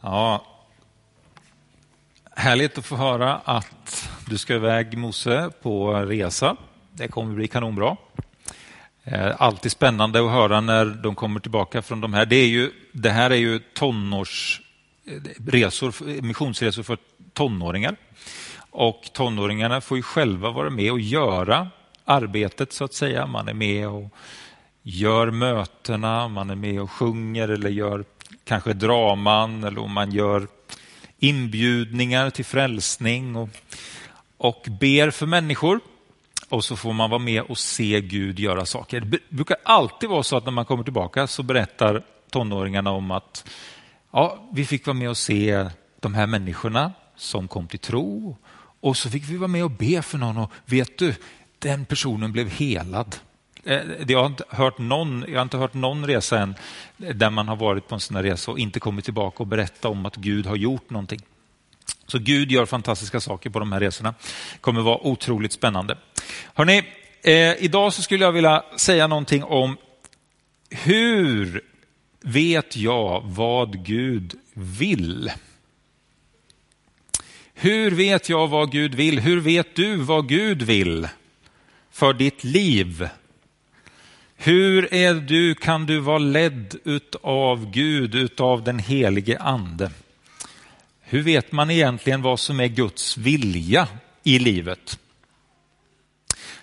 Ja, härligt att få höra att du ska iväg Mose på resa. Det kommer bli kanonbra. Eh, alltid spännande att höra när de kommer tillbaka från de här. Det, är ju, det här är ju tonårsresor, eh, missionsresor för tonåringar. Och tonåringarna får ju själva vara med och göra arbetet så att säga. Man är med och gör mötena, man är med och sjunger eller gör kanske draman eller om man gör inbjudningar till frälsning och, och ber för människor. Och så får man vara med och se Gud göra saker. Det brukar alltid vara så att när man kommer tillbaka så berättar tonåringarna om att ja, vi fick vara med och se de här människorna som kom till tro och så fick vi vara med och be för någon och vet du, den personen blev helad. Eh, jag har, inte hört någon, jag har inte hört någon resa än där man har varit på en sån här resa och inte kommit tillbaka och berättat om att Gud har gjort någonting. Så Gud gör fantastiska saker på de här resorna. Det kommer vara otroligt spännande. Hörrni, eh, idag så skulle jag vilja säga någonting om hur vet jag vad Gud vill? Hur vet jag vad Gud vill? Hur vet du vad Gud vill för ditt liv? Hur är du, kan du vara ledd av Gud, utav den helige ande? Hur vet man egentligen vad som är Guds vilja i livet?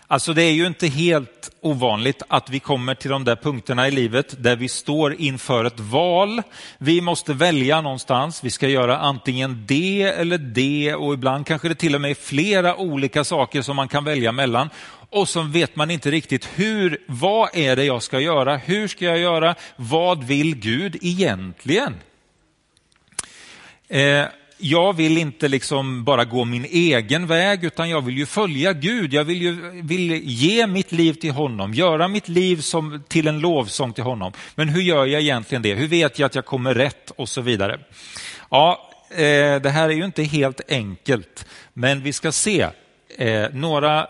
Alltså det är ju inte helt ovanligt att vi kommer till de där punkterna i livet där vi står inför ett val. Vi måste välja någonstans. Vi ska göra antingen det eller det och ibland kanske det till och med är flera olika saker som man kan välja mellan. Och så vet man inte riktigt hur, vad är det jag ska göra? Hur ska jag göra? Vad vill Gud egentligen? Eh, jag vill inte liksom bara gå min egen väg utan jag vill ju följa Gud. Jag vill, ju, vill ge mitt liv till honom, göra mitt liv som, till en lovsång till honom. Men hur gör jag egentligen det? Hur vet jag att jag kommer rätt och så vidare? Ja, eh, det här är ju inte helt enkelt, men vi ska se eh, några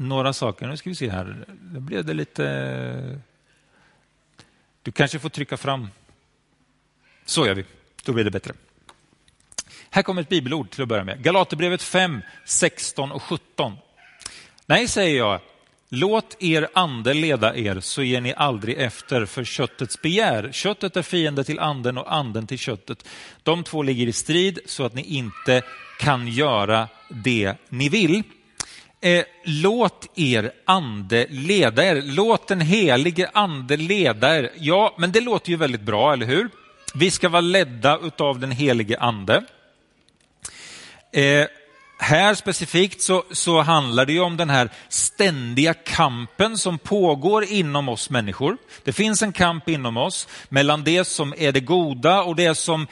några saker. Nu ska vi se här. Nu blev det lite... Du kanske får trycka fram. Så gör vi. Då blir det bättre. Här kommer ett bibelord till att börja med. Galaterbrevet 5, 16 och 17. Nej, säger jag, låt er ande leda er så ger ni aldrig efter för köttets begär. Köttet är fiende till anden och anden till köttet. De två ligger i strid så att ni inte kan göra det ni vill. Eh, låt er ande leda er. Låt den helige ande leda er. Ja, men det låter ju väldigt bra, eller hur? Vi ska vara ledda av den helige ande. Eh, här specifikt så, så, handlar det ju om den här ständiga kampen som pågår inom oss människor. Det finns en kamp inom oss mellan det som är det goda och det som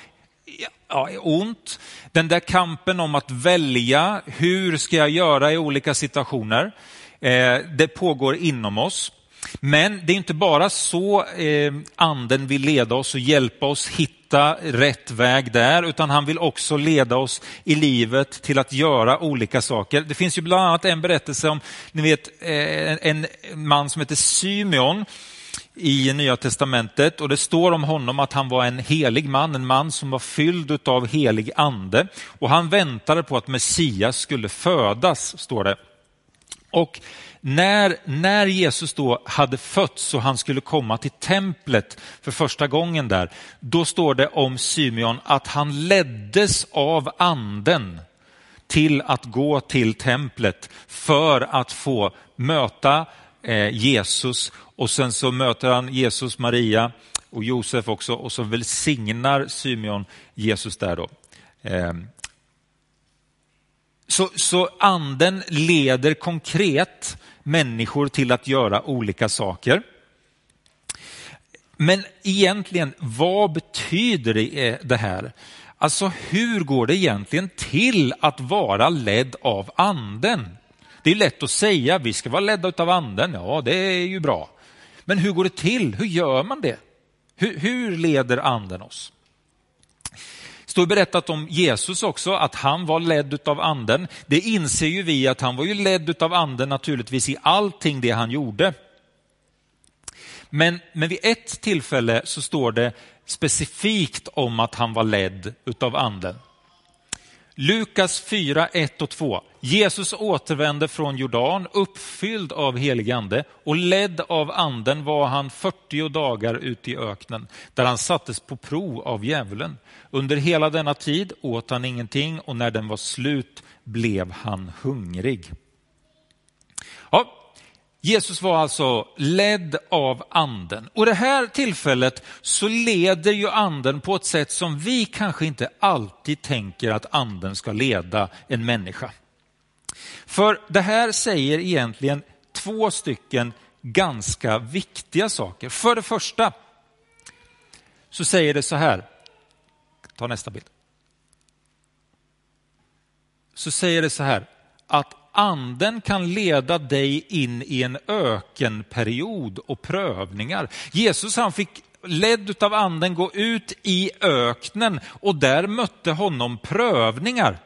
ja, är ont. Den där kampen om att välja, hur ska jag göra i olika situationer? Eh, det pågår inom oss. Men det är inte bara så eh, anden vill leda oss och hjälpa oss hitta rätt väg där, utan han vill också leda oss i livet till att göra olika saker. Det finns ju bland annat en berättelse om, ni vet, eh, en man som heter Symeon i Nya Testamentet och det står om honom att han var en helig man, en man som var fylld av helig ande och han väntade på att Messias skulle födas, står det. Och när, när Jesus då hade fötts och han skulle komma till templet för första gången där, då står det om Symeon att han leddes av anden till att gå till templet för att få möta eh, Jesus och sen så möter han Jesus, Maria och Josef också och så välsignar Symeon Jesus där då. Ehm. Så, så anden leder konkret människor till att göra olika saker. Men egentligen, vad betyder det eh, här? Alltså hur går det egentligen till att vara ledd av anden? Det är lätt att säga, vi ska vara ledda av anden, ja det är ju bra. Men hur går det till? Hur gör man det? Hur, hur leder anden oss? Det står berättat om Jesus också, att han var ledd av anden. Det inser ju vi att han var ju ledd av anden naturligtvis i allting det han gjorde. Men, men vid ett tillfälle så står det specifikt om att han var ledd utav anden. Lukas 4, 1 och 2. Jesus återvände från Jordan uppfylld av helig ande och ledd av anden var han 40 dagar ute i öknen där han sattes på prov av djävulen. Under hela denna tid åt han ingenting och när den var slut blev han hungrig. Ja, Jesus var alltså ledd av anden. Och det här tillfället så leder ju anden på ett sätt som vi kanske inte alltid tänker att anden ska leda en människa. För det här säger egentligen två stycken ganska viktiga saker. För det första så säger det så här, ta nästa bild. Så säger det så här, att anden kan leda dig in i en ökenperiod och prövningar. Jesus han fick ledd av anden gå ut i öknen och där mötte honom prövningar.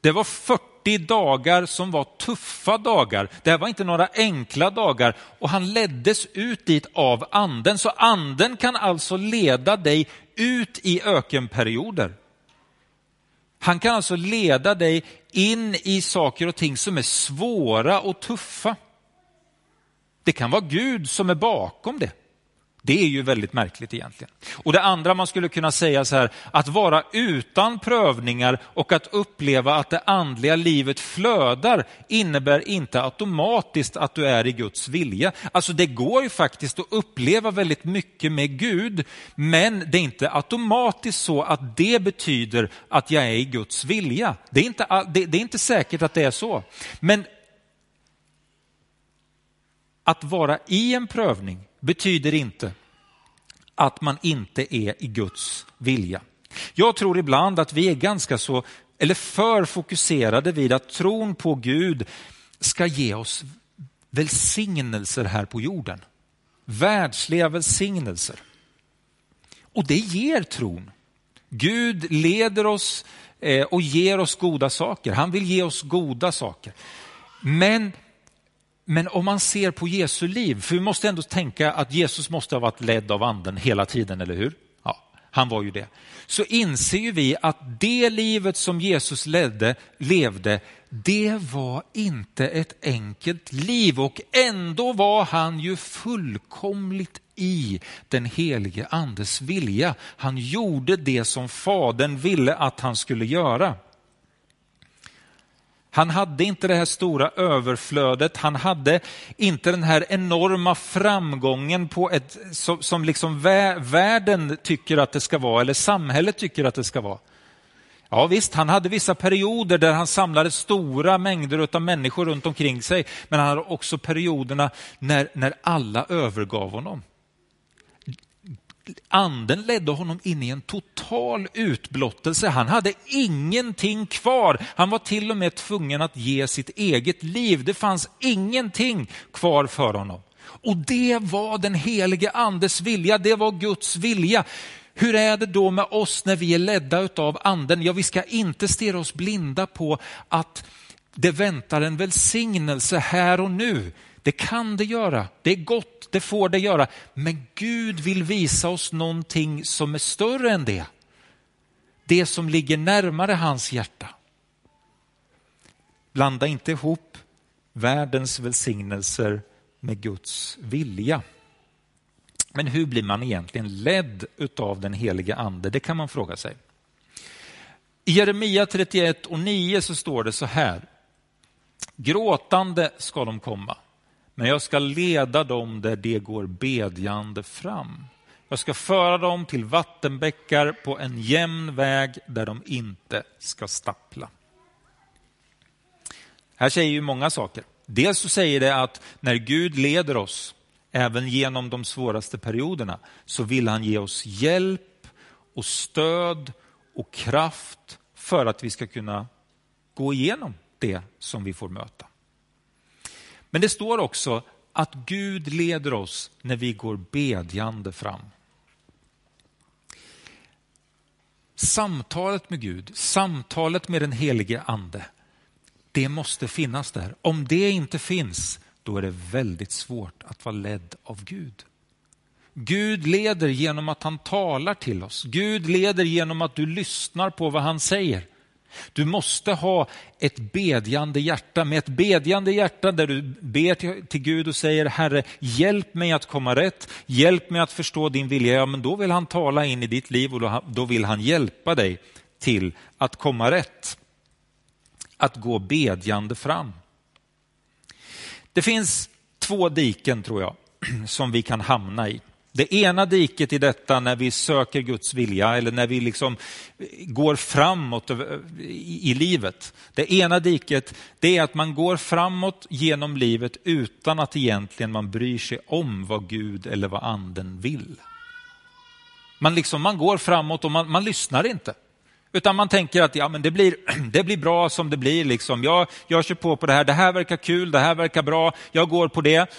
Det var 40 dagar som var tuffa dagar. Det här var inte några enkla dagar och han leddes ut dit av anden. Så anden kan alltså leda dig ut i ökenperioder. Han kan alltså leda dig in i saker och ting som är svåra och tuffa. Det kan vara Gud som är bakom det. Det är ju väldigt märkligt egentligen. Och det andra man skulle kunna säga så här, att vara utan prövningar och att uppleva att det andliga livet flödar innebär inte automatiskt att du är i Guds vilja. Alltså det går ju faktiskt att uppleva väldigt mycket med Gud, men det är inte automatiskt så att det betyder att jag är i Guds vilja. Det är inte, det, det är inte säkert att det är så. Men att vara i en prövning betyder inte att man inte är i Guds vilja. Jag tror ibland att vi är ganska så, eller för fokuserade vid att tron på Gud ska ge oss välsignelser här på jorden. Världsliga välsignelser. Och det ger tron. Gud leder oss eh, och ger oss goda saker. Han vill ge oss goda saker. Men men om man ser på Jesu liv, för vi måste ändå tänka att Jesus måste ha varit ledd av anden hela tiden, eller hur? Ja, han var ju det. Så inser ju vi att det livet som Jesus ledde, levde, det var inte ett enkelt liv och ändå var han ju fullkomligt i den helige andes vilja. Han gjorde det som fadern ville att han skulle göra. Han hade inte det här stora överflödet, han hade inte den här enorma framgången på ett, som, som liksom vä världen tycker att det ska vara, eller samhället tycker att det ska vara. Ja visst, han hade vissa perioder där han samlade stora mängder av människor runt omkring sig, men han hade också perioderna när, när alla övergav honom anden ledde honom in i en total utblottelse. Han hade ingenting kvar. Han var till och med tvungen att ge sitt eget liv. Det fanns ingenting kvar för honom. Och det var den helige andes vilja, det var Guds vilja. Hur är det då med oss när vi är ledda av anden? Ja, vi ska inte stirra oss blinda på att det väntar en välsignelse här och nu. Det kan det göra, det är gott, det får det göra. Men Gud vill visa oss någonting som är större än det. Det som ligger närmare hans hjärta. Blanda inte ihop världens välsignelser med Guds vilja. Men hur blir man egentligen ledd av den helige ande? Det kan man fråga sig. I Jeremia 31 och 9 så står det så här. Gråtande ska de komma men jag ska leda dem där de går bedjande fram. Jag ska föra dem till vattenbäckar på en jämn väg där de inte ska stappla. Här säger ju många saker. Dels så säger det att när Gud leder oss, även genom de svåraste perioderna, så vill han ge oss hjälp och stöd och kraft för att vi ska kunna gå igenom det som vi får möta. Men det står också att Gud leder oss när vi går bedjande fram. Samtalet med Gud, samtalet med den helige ande, det måste finnas där. Om det inte finns, då är det väldigt svårt att vara ledd av Gud. Gud leder genom att han talar till oss. Gud leder genom att du lyssnar på vad han säger. Du måste ha ett bedjande hjärta. Med ett bedjande hjärta där du ber till, Gud och säger Herre, hjälp mig att komma rätt, hjälp mig att förstå din vilja. Ja, men då vill han tala in i ditt liv och då vill han hjälpa dig till att komma rätt. Att gå bedjande fram. Det finns två diken tror jag som vi kan hamna i. Det ena diket i detta när vi söker Guds vilja eller när vi liksom går framåt i livet. Det ena diket det är att man går framåt genom livet utan att egentligen man bryr sig om vad Gud eller vad anden vill. Man, liksom, man går framåt och man, man lyssnar inte. Utan man tänker att ja, men det, blir, det blir bra som det blir. Liksom. Jag, jag kör på på det här, det här verkar kul, det här verkar bra, jag går på det.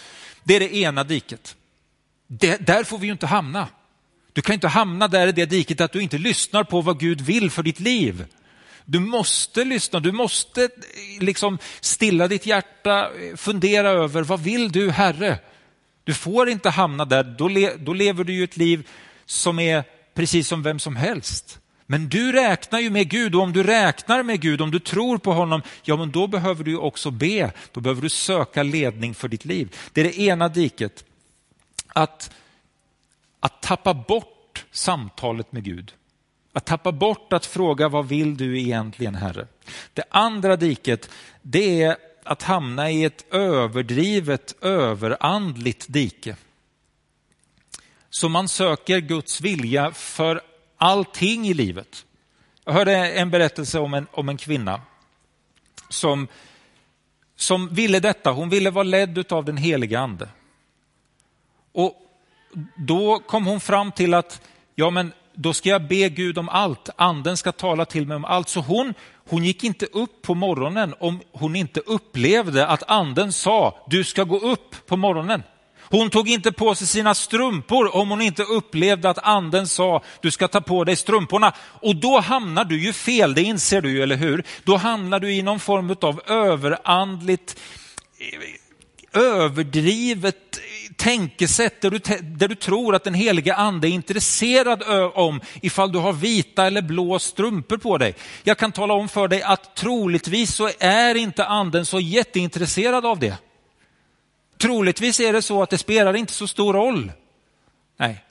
Det är det ena diket. Det, där får vi ju inte hamna. Du kan inte hamna där i det diket att du inte lyssnar på vad Gud vill för ditt liv. Du måste lyssna, du måste eh, liksom stilla ditt hjärta, eh, fundera över vad vill du Herre? Du får inte hamna där, då, le, då lever du ju ett liv som är precis som vem som helst. Men du räknar ju med Gud och om du räknar med Gud, om du tror på honom, ja men då behöver du också be, då behöver du söka ledning för ditt liv. Det är det ena diket att, att tappa bort samtalet med Gud. Att tappa bort att fråga vad vill du egentligen Herre? Det andra diket det är att hamna i ett överdrivet överandligt dike. Så man söker Guds vilja för allting i livet. Jag hörde en berättelse om en, om en kvinna som, som ville detta. Hon ville vara ledd av den heliga ande. Och då kom hon fram till att ja, men då ska jag be Gud om allt. Anden ska tala till mig om allt. Så hon, hon gick inte upp på morgonen om hon inte upplevde att anden sa du ska gå upp på morgonen. Hon tog inte på sig sina strumpor om hon inte upplevde att anden sa du ska ta på dig strumporna. Och då hamnar du ju fel, det inser du ju, eller hur? Då hamnar du i någon form av överandligt, eh, överdrivet tänkesätt där du, där du tror att den heliga ande är intresserad om ifall du har vita eller blå strumpor på dig. Jag kan tala om för dig att troligtvis så är inte anden så jätteintresserad av det. Troligtvis är det så att det spelar inte så stor roll. Nej.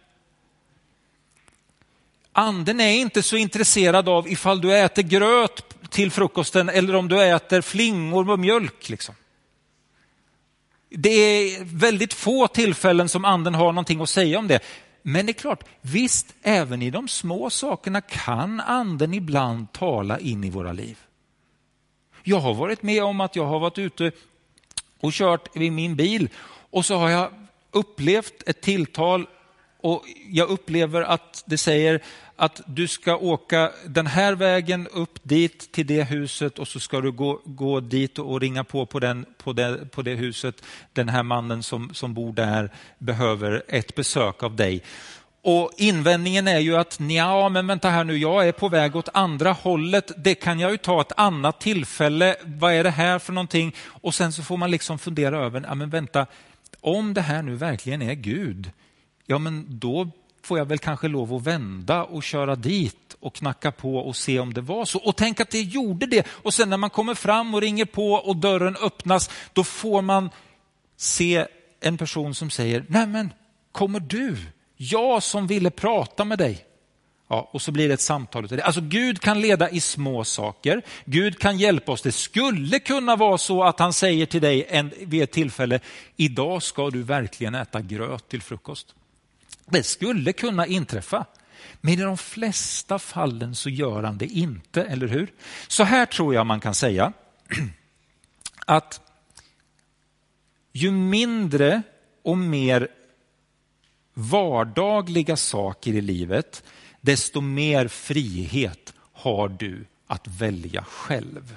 Anden är inte så intresserad av ifall du äter gröt till frukosten eller om du äter flingor med mjölk. Liksom. Det är väldigt få tillfällen som anden har någonting att säga om det. Men det är klart, visst, även i de små sakerna kan anden ibland tala in i våra liv. Jag har varit med om att jag har varit ute och kört i min bil och så har jag upplevt ett tilltal och jag upplever att det säger att du ska åka den här vägen upp dit till det huset och så ska du gå, gå dit och ringa på på, den, på, det, på det huset. Den här mannen som, som bor där behöver ett besök av dig. Och invändningen är ju att ja, men vänta här nu, jag är på väg åt andra hållet. Det kan jag ju ta ett annat tillfälle. Vad är det här för någonting? Och sen så får man liksom fundera över, ja men vänta, om det här nu verkligen är Gud, ja men då får jag väl kanske lov att vända och köra dit och knacka på och se om det var så. Och tänk att det gjorde det. Och sen när man kommer fram och ringer på och dörren öppnas, då får man se en person som säger, nej men kommer du? Jag som ville prata med dig. Ja, och så blir det ett samtal. Alltså Gud kan leda i små saker. Gud kan hjälpa oss. Det skulle kunna vara så att han säger till dig en, vid ett tillfälle, idag ska du verkligen äta gröt till frukost. Det skulle kunna inträffa. Men i de flesta fallen så gör han det inte, eller hur? Så här tror jag man kan säga att ju mindre och mer vardagliga saker i livet, desto mer frihet har du att välja själv.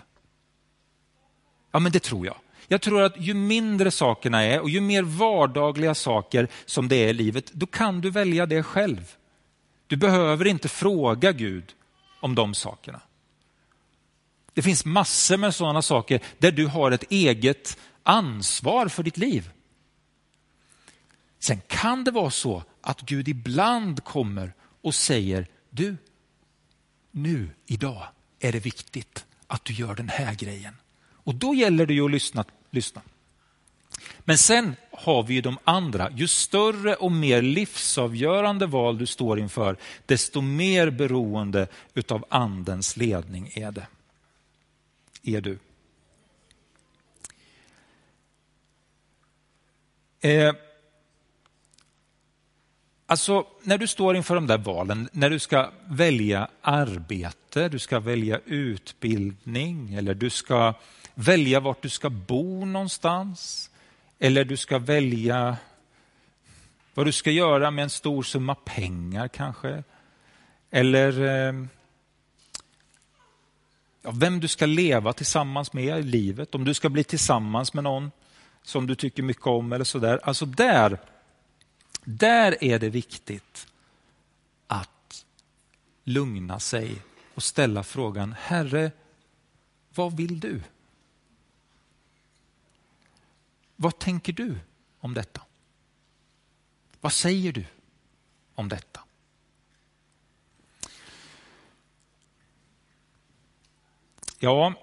Ja, men det tror jag. Jag tror att ju mindre sakerna är och ju mer vardagliga saker som det är i livet, då kan du välja det själv. Du behöver inte fråga Gud om de sakerna. Det finns massor med sådana saker där du har ett eget ansvar för ditt liv. Sen kan det vara så att Gud ibland kommer och säger, du, nu, idag är det viktigt att du gör den här grejen. Och då gäller det ju att lyssna lyssna. Men sen har vi ju de andra. Ju större och mer livsavgörande val du står inför, desto mer beroende utav andens ledning är det. Är du. Eh, alltså, när du står inför de där valen, när du ska välja arbete, du ska välja utbildning eller du ska välja vart du ska bo någonstans. Eller du ska välja vad du ska göra med en stor summa pengar kanske. Eller ehm, ja, vem du ska leva tillsammans med i livet. Om du ska bli tillsammans med någon som du tycker mycket om eller sådär. Alltså där, där är det viktigt att lugna sig och ställa frågan, Herre, vad vill du? Vad tänker du om detta? Vad säger du om detta? Ja,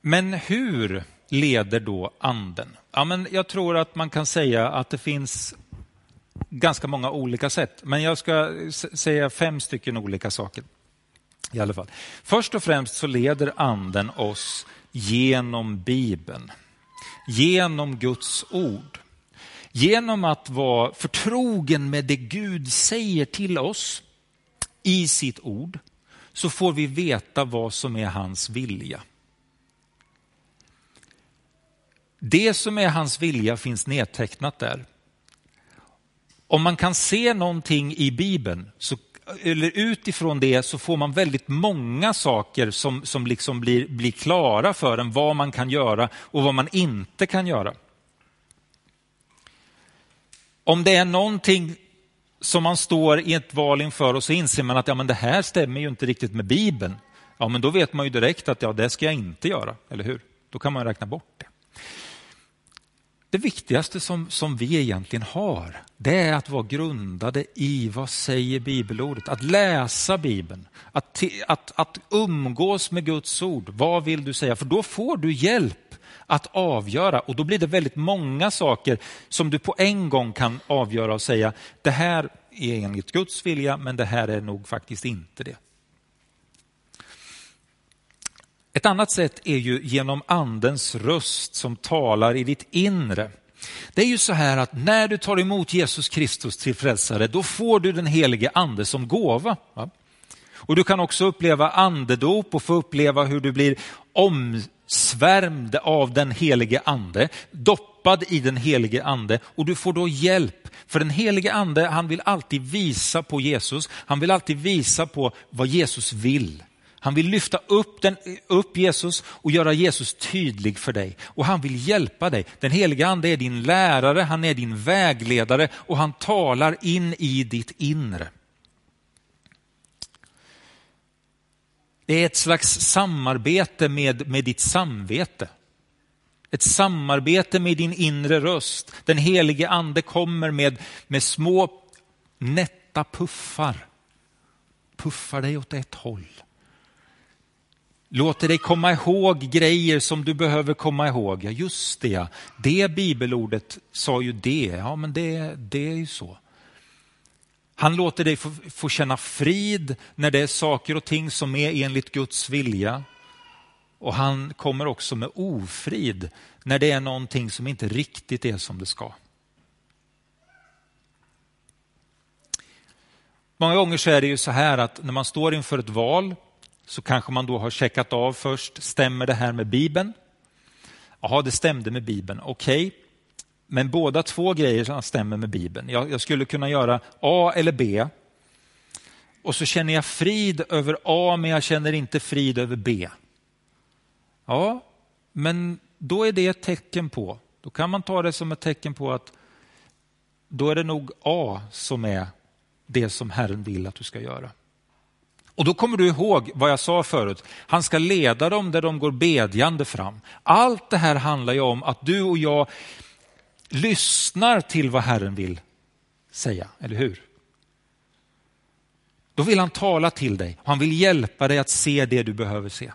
men hur leder då anden? Ja, men jag tror att man kan säga att det finns ganska många olika sätt. Men jag ska säga fem stycken olika saker. I alla fall. Först och främst så leder anden oss genom Bibeln genom Guds ord. Genom att vara förtrogen med det Gud säger till oss i sitt ord så får vi veta vad som är hans vilja. Det som är hans vilja finns nedtecknat där. Om man kan se någonting i Bibeln så eller utifrån det så får man väldigt många saker som, som liksom blir, blir klara för en vad man kan göra och vad man inte kan göra. Om det är någonting som man står i ett val inför och så inser man att ja, men det här stämmer ju inte riktigt med Bibeln. Ja, men då vet man ju direkt att ja, det ska jag inte göra, eller hur? Då kan man räkna bort det det viktigaste som, som vi egentligen har, det är att vara grundade i vad säger bibelordet? Att läsa Bibeln, att, att, att umgås med Guds ord. Vad vill du säga? För då får du hjälp att avgöra och då blir det väldigt många saker som du på en gång kan avgöra och säga, det här är enligt Guds vilja, men det här är nog faktiskt inte det. Ett annat sätt är ju genom andens röst som talar i ditt inre. Det är ju så här att när du tar emot Jesus Kristus till frälsare, då får du den helige ande som gåva. Och du kan också uppleva andedop och få uppleva hur du blir omsvärmd av den helige ande, doppad i den helige ande och du får då hjälp. För den helige ande, han vill alltid visa på Jesus, han vill alltid visa på vad Jesus vill. Han vill lyfta upp, den, upp Jesus och göra Jesus tydlig för dig. Och han vill hjälpa dig. Den heliga ande är din lärare, han är din vägledare och han talar in i ditt inre. Det är ett slags samarbete med, med ditt samvete. Ett samarbete med din inre röst. Den helige ande kommer med, med små nätta puffar. Puffar dig åt ett håll låter dig komma ihåg grejer som du behöver komma ihåg. Ja, just det, ja. det bibelordet sa ju det. Ja, men det, det är ju så. Han låter dig få, få känna frid när det är saker och ting som är enligt Guds vilja. Och han kommer också med ofrid när det är någonting som inte riktigt är som det ska. Många gånger så är det ju så här att när man står inför ett val så kanske man då har checkat av först, stämmer det här med Bibeln? Ja, det stämde med Bibeln, okej. Okay. Men båda två grejer stämmer med Bibeln. Jag, jag skulle kunna göra A eller B. Och så känner jag frid över A, men jag känner inte frid över B. Ja, men då är det ett tecken på, då kan man ta det som ett tecken på att då är det nog A som är det som Herren vill att du ska göra. Och då kommer du ihåg vad jag sa förut. Han ska leda dem där de går bedjande fram. Allt det här handlar ju om att du och jag lyssnar till vad Herren vill säga, eller hur? Då vill han tala till dig. Han vill hjälpa dig att se det du behöver se.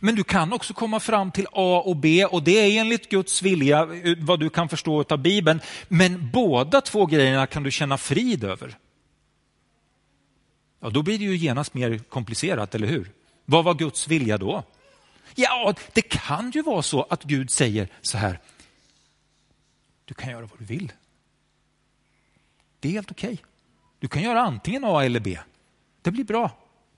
Men du kan också komma fram till A och B och det är enligt Guds vilja eh, vad du kan förstå av Bibeln. Men båda två grejerna kan du känna frid över. Ja, då blir det ju genast mer komplicerat, eller hur? Vad var Guds vilja då? Ja, det kan ju vara så att Gud säger så här. Du kan göra vad du vill. Det är helt okej. Okay. Du kan göra antingen A eller B. Det blir bra.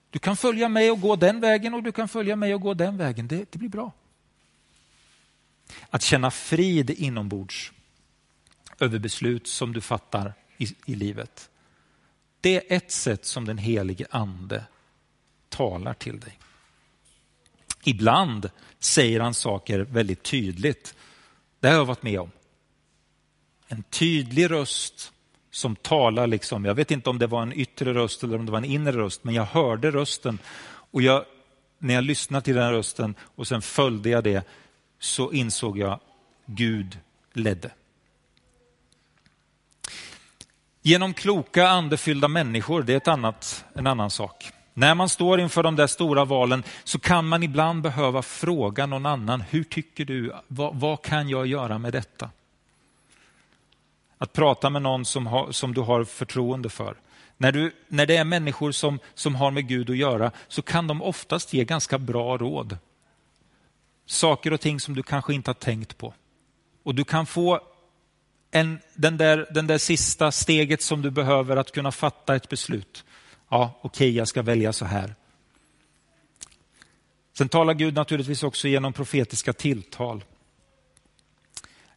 Du kan följa mig och gå den vägen och du kan följa mig och gå den vägen. Det, det blir bra. Att känna frid inombords över beslut som du fattar i, i livet. Det är ett sätt som den helige ande talar till dig. Ibland säger han saker väldigt tydligt. Det har jag varit med om. En tydlig röst som talar, liksom, jag vet inte om det var en yttre röst eller om det var en inre röst, men jag hörde rösten. Och jag, när jag lyssnade till den rösten och sen följde jag det, så insåg jag Gud ledde. Genom kloka andefyllda människor, det är ett annat, en annan sak. När man står inför de där stora valen så kan man ibland behöva fråga någon annan, hur tycker du, vad, vad kan jag göra med detta? Att prata med någon som, ha, som du har förtroende för. När, du, när det är människor som, som har med Gud att göra så kan de oftast ge ganska bra råd. Saker och ting som du kanske inte har tänkt på. Och du kan få en, den, där, den där sista steget som du behöver att kunna fatta ett beslut. Ja, okej, okay, jag ska välja så här. Sen talar Gud naturligtvis också genom profetiska tilltal.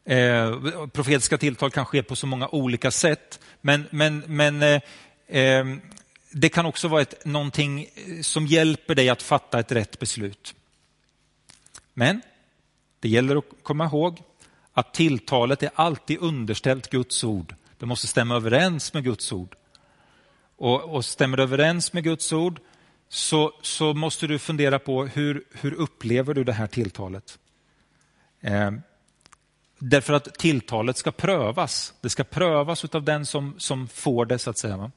Eh, profetiska tilltal kan ske på så många olika sätt, men, men, men eh, eh, det kan också vara ett, någonting eh, som hjälper dig att fatta ett rätt beslut. Men det gäller att komma ihåg att tilltalet är alltid underställt Guds ord. Det måste stämma överens med Guds ord. Och, och stämmer det överens med Guds ord så, så måste du fundera på hur, hur upplever du det här tilltalet? Eh, Därför att tilltalet ska prövas. Det ska prövas av den som, som får det, så att säga.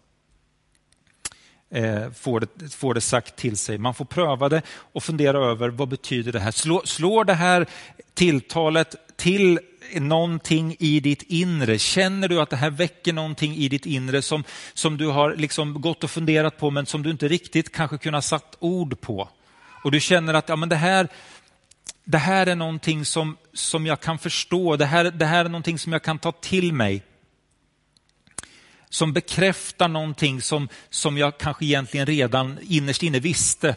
Eh, får, det, får det sagt till sig. Man får pröva det och fundera över vad betyder det här. Slår, slår det här tilltalet till någonting i ditt inre? Känner du att det här väcker någonting i ditt inre som, som du har liksom gått och funderat på men som du inte riktigt kanske kunnat satt ord på? Och du känner att ja, men det här det här är någonting som, som jag kan förstå, det här, det här är någonting som jag kan ta till mig. Som bekräftar någonting som, som jag kanske egentligen redan innerst inne visste.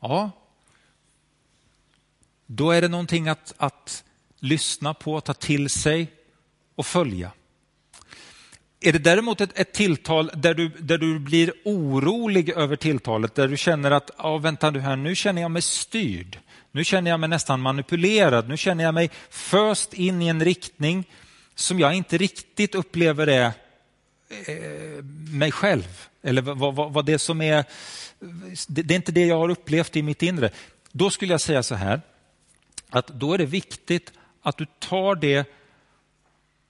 Ja, då är det någonting att, att lyssna på, ta till sig och följa. Är det däremot ett, ett, tilltal där du, där du blir orolig över tilltalet, där du känner att, ja, vänta nu här, nu känner jag mig styrd. Nu känner jag mig nästan manipulerad. Nu känner jag mig föst in i en riktning som jag inte riktigt upplever är eh, mig själv. Eller vad, vad, vad det som är, det, det är inte det jag har upplevt i mitt inre. Då skulle jag säga så här, att då är det viktigt att du tar det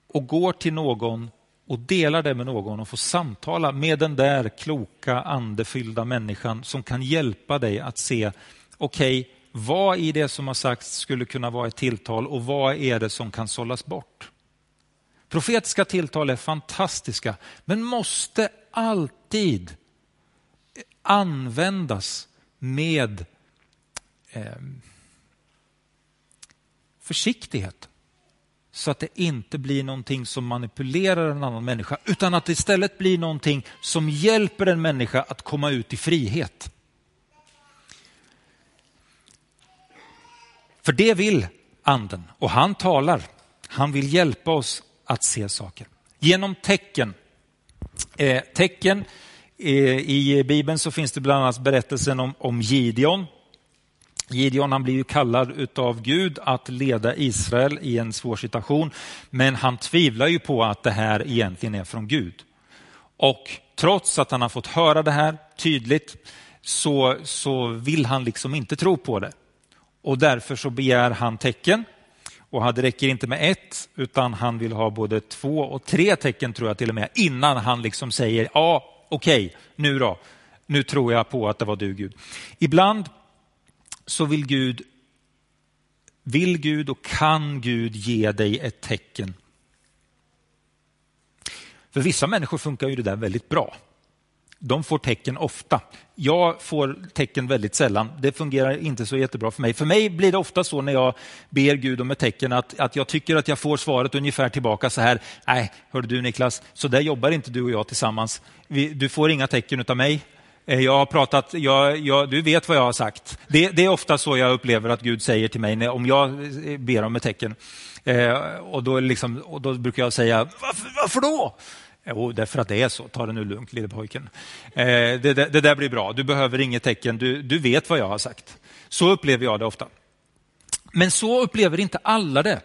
och går till någon och delar det med någon och får samtala med den där kloka, andefyllda människan som kan hjälpa dig att se, okej, okay, vad i det som har sagts skulle kunna vara ett tilltal och vad är det som kan sållas bort? Profetiska tilltal är fantastiska, men måste alltid användas med eh, försiktighet. Så att det inte blir någonting som manipulerar en annan människa, utan att det istället blir någonting som hjälper en människa att komma ut i frihet. För det vill anden och han talar. Han vill hjälpa oss att se saker. Genom tecken. Eh, tecken eh, I Bibeln så finns det bland annat berättelsen om, om Gideon. Gideon han blir ju kallad av Gud att leda Israel i en svår situation. Men han tvivlar ju på att det här egentligen är från Gud. Och trots att han har fått höra det här tydligt så, så vill han liksom inte tro på det och därför så begär han tecken. Och det räcker inte med ett, utan han vill ha både två och tre tecken tror jag till och med, innan han liksom säger ja, okej, okay, nu då, nu tror jag på att det var du Gud. Ibland så vill Gud, vill Gud och kan Gud ge dig ett tecken. För vissa människor funkar ju det där väldigt bra de får tecken ofta. Jag får tecken väldigt sällan. Det fungerar inte så jättebra för mig. För mig blir det ofta så när jag ber Gud om ett tecken att, att jag tycker att jag får svaret ungefär tillbaka så här. Nej, hör du Niklas, så där jobbar inte du och jag tillsammans. Vi, du får inga tecken av mig. Eh, jag har pratat, jag, jag, du vet vad jag har sagt. Det, det, är ofta så jag upplever att Gud säger till mig när, om jag eh, ber om ett tecken. Eh, och, då liksom, och då brukar jag säga, varför, varför då? Eh, jo, därför att det är så. Ta det nu lugnt, lille pojken. Eh, det, det, det, där blir bra. Du behöver inget tecken. Du, du vet vad jag har sagt. Så upplever jag det ofta. Men så upplever inte alla det.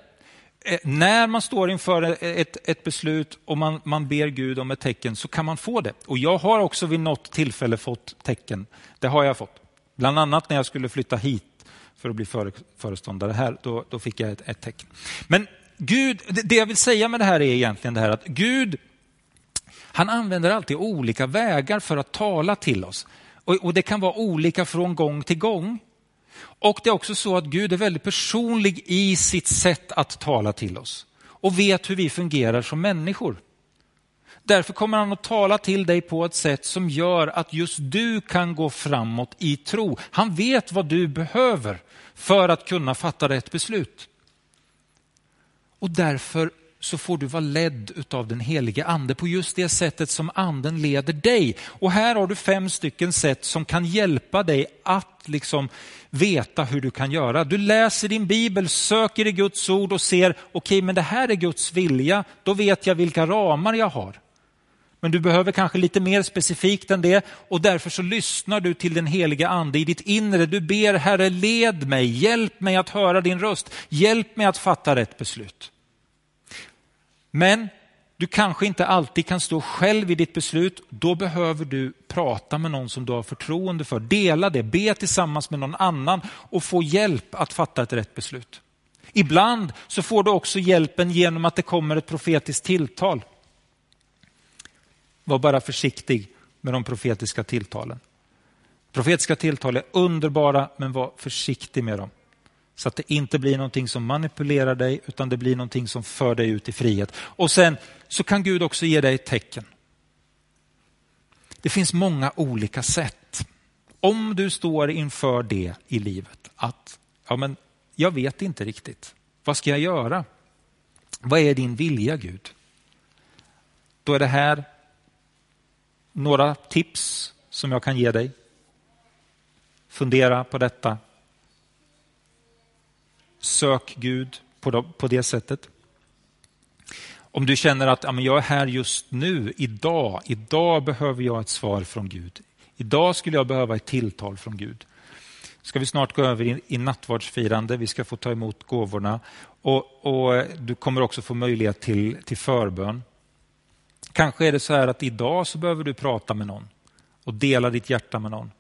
Eh, när man står inför ett, ett beslut och man, man ber Gud om ett tecken så kan man få det. Och jag har också vid något tillfälle fått tecken. Det har jag fått. Bland annat när jag skulle flytta hit för att bli före, föreståndare här. Då, då fick jag ett, ett tecken. Men Gud, det jag vill säga med det här är egentligen det här att Gud han använder alltid olika vägar för att tala till oss. Och, och det kan vara olika från gång till gång. Och det är också så att Gud är väldigt personlig i sitt sätt att tala till oss och vet hur vi fungerar som människor. Därför kommer han att tala till dig på ett sätt som gör att just du kan gå framåt i tro. Han vet vad du behöver för att kunna fatta rätt beslut. Och därför så får du vara ledd utav den helige ande på just det sättet som anden leder dig. Och här har du fem stycken sätt som kan hjälpa dig att liksom veta hur du kan göra. Du läser din bibel, söker i Guds ord och ser, okej okay, men det här är Guds vilja, då vet jag vilka ramar jag har. Men du behöver kanske lite mer specifikt än det och därför så lyssnar du till den heliga ande i ditt inre. Du ber Herre led mig, hjälp mig att höra din röst, hjälp mig att fatta rätt beslut. Men du kanske inte alltid kan stå själv i ditt beslut. Då behöver du prata med någon som du har förtroende för. Dela det, be tillsammans med någon annan och få hjälp att fatta ett rätt beslut. Ibland så får du också hjälpen genom att det kommer ett profetiskt tilltal. Var bara försiktig med de profetiska tilltalen. Profetiska tilltal är underbara, men var försiktig med dem. Så att det inte blir någonting som manipulerar dig utan det blir någonting som för dig ut i frihet. Och sen så kan Gud också ge dig ett tecken. Det finns många olika sätt. Om du står inför det i livet att ja, men jag vet inte riktigt. Vad ska jag göra? Vad är din vilja Gud? Då är det här några tips som jag kan ge dig. Fundera på detta Sök Gud på det sättet. Om du känner att ja, jag är här just nu, idag, idag behöver jag ett svar från Gud. Idag skulle jag behöva ett tilltal från Gud. ska vi snart gå över i, i nattvardsfirande, vi ska få ta emot gåvorna och, och du kommer också få möjlighet till, till förbön. Kanske är det så här att idag så behöver du prata med någon och dela ditt hjärta med någon.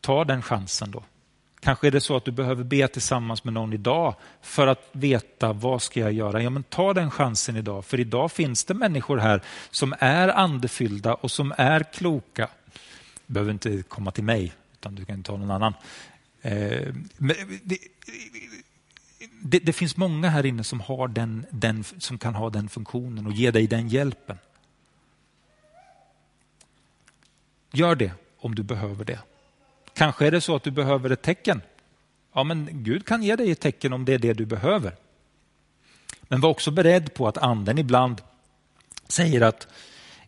Ta den chansen då. Kanske är det så att du behöver be tillsammans med någon idag för att veta vad ska jag göra. Ja, men ta den chansen idag, för idag finns det människor här som är andefyllda och som är kloka. Du behöver inte komma till mig, utan du kan ta någon annan. Eh, det, det, det, finns många här inne som, har den, den, som kan ha den funktionen och ge dig den hjälpen. Gör det om du behöver det. Kanske är det så att du behöver ett tecken. Ja, men Gud kan ge dig ett tecken om det är det du behöver. Men var också beredd på att anden ibland säger att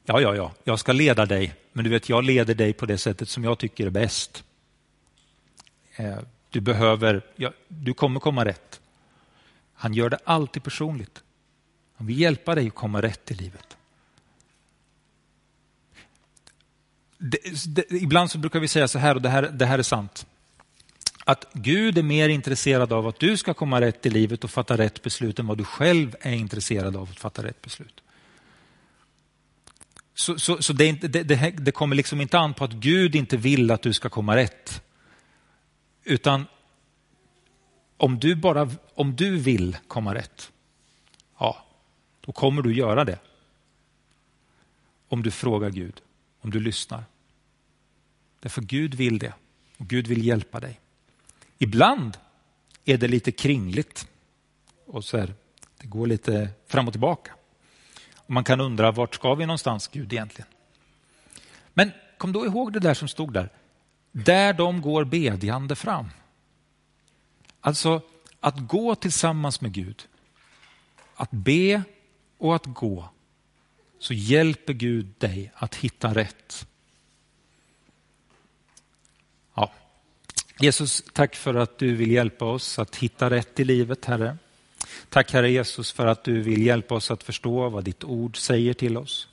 ja, ja, ja, jag ska leda dig, men du vet, jag leder dig på det sättet som jag tycker är bäst. Eh, du behöver, ja, du kommer komma rätt. Han gör det alltid personligt. Han vill hjälpa dig att komma rätt i livet. Det, det, ibland så brukar vi säga så här, och det här, det här är sant. Att Gud är mer intresserad av att du ska komma rätt i livet och fatta rätt beslut än vad du själv är intresserad av att fatta rätt beslut. Så, så, så det, det, det, det, kommer liksom inte an på att Gud inte vill att du ska komma rätt. Utan om du, bara, om du vill komma rätt, ja, då kommer du göra det. Om du frågar Gud, om du lyssnar. Därför Gud vill det och Gud vill hjälpa dig. Ibland är det lite kringligt och så här, det går lite fram och tillbaka. Och man kan undra vart ska vi någonstans Gud egentligen? Men kom då ihåg det där som stod där. Där de går bedjande fram. Alltså att gå tillsammans med Gud, att be och att gå, så hjälper Gud dig att hitta rätt. Jesus, tack för att du vill hjälpa oss att hitta rätt i livet, Herre. Tack Herre Jesus för att du vill hjälpa oss att förstå vad ditt ord säger till oss.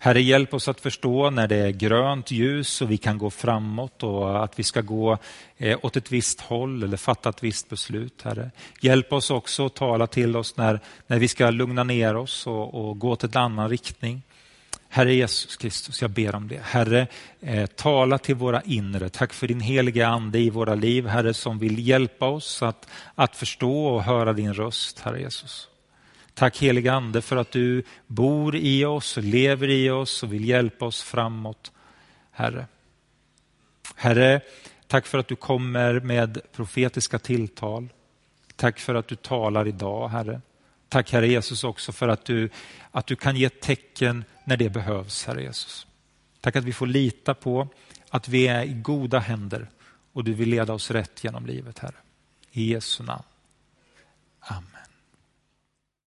Herre, hjälp oss att förstå när det är grönt ljus och vi kan gå framåt och att vi ska gå eh, åt ett visst håll eller fatta ett visst beslut. Herre. Hjälp oss också att tala till oss när, när vi ska lugna ner oss och, och gå åt en annan riktning. Herre Jesus Kristus, jag ber om det. Herre, eh, tala till våra inre. Tack för din heliga ande i våra liv, Herre, som vill hjälpa oss att, att förstå och höra din röst, Herre Jesus. Tack heliga Ande för att du bor i oss, lever i oss och vill hjälpa oss framåt, Herre. Herre, tack för att du kommer med profetiska tilltal. Tack för att du talar idag, Herre. Tack Herre Jesus också för att du, att du kan ge tecken när det behövs, Herre Jesus. Tack att vi får lita på att vi är i goda händer och du vill leda oss rätt genom livet, Herre. I Jesu namn. Amen.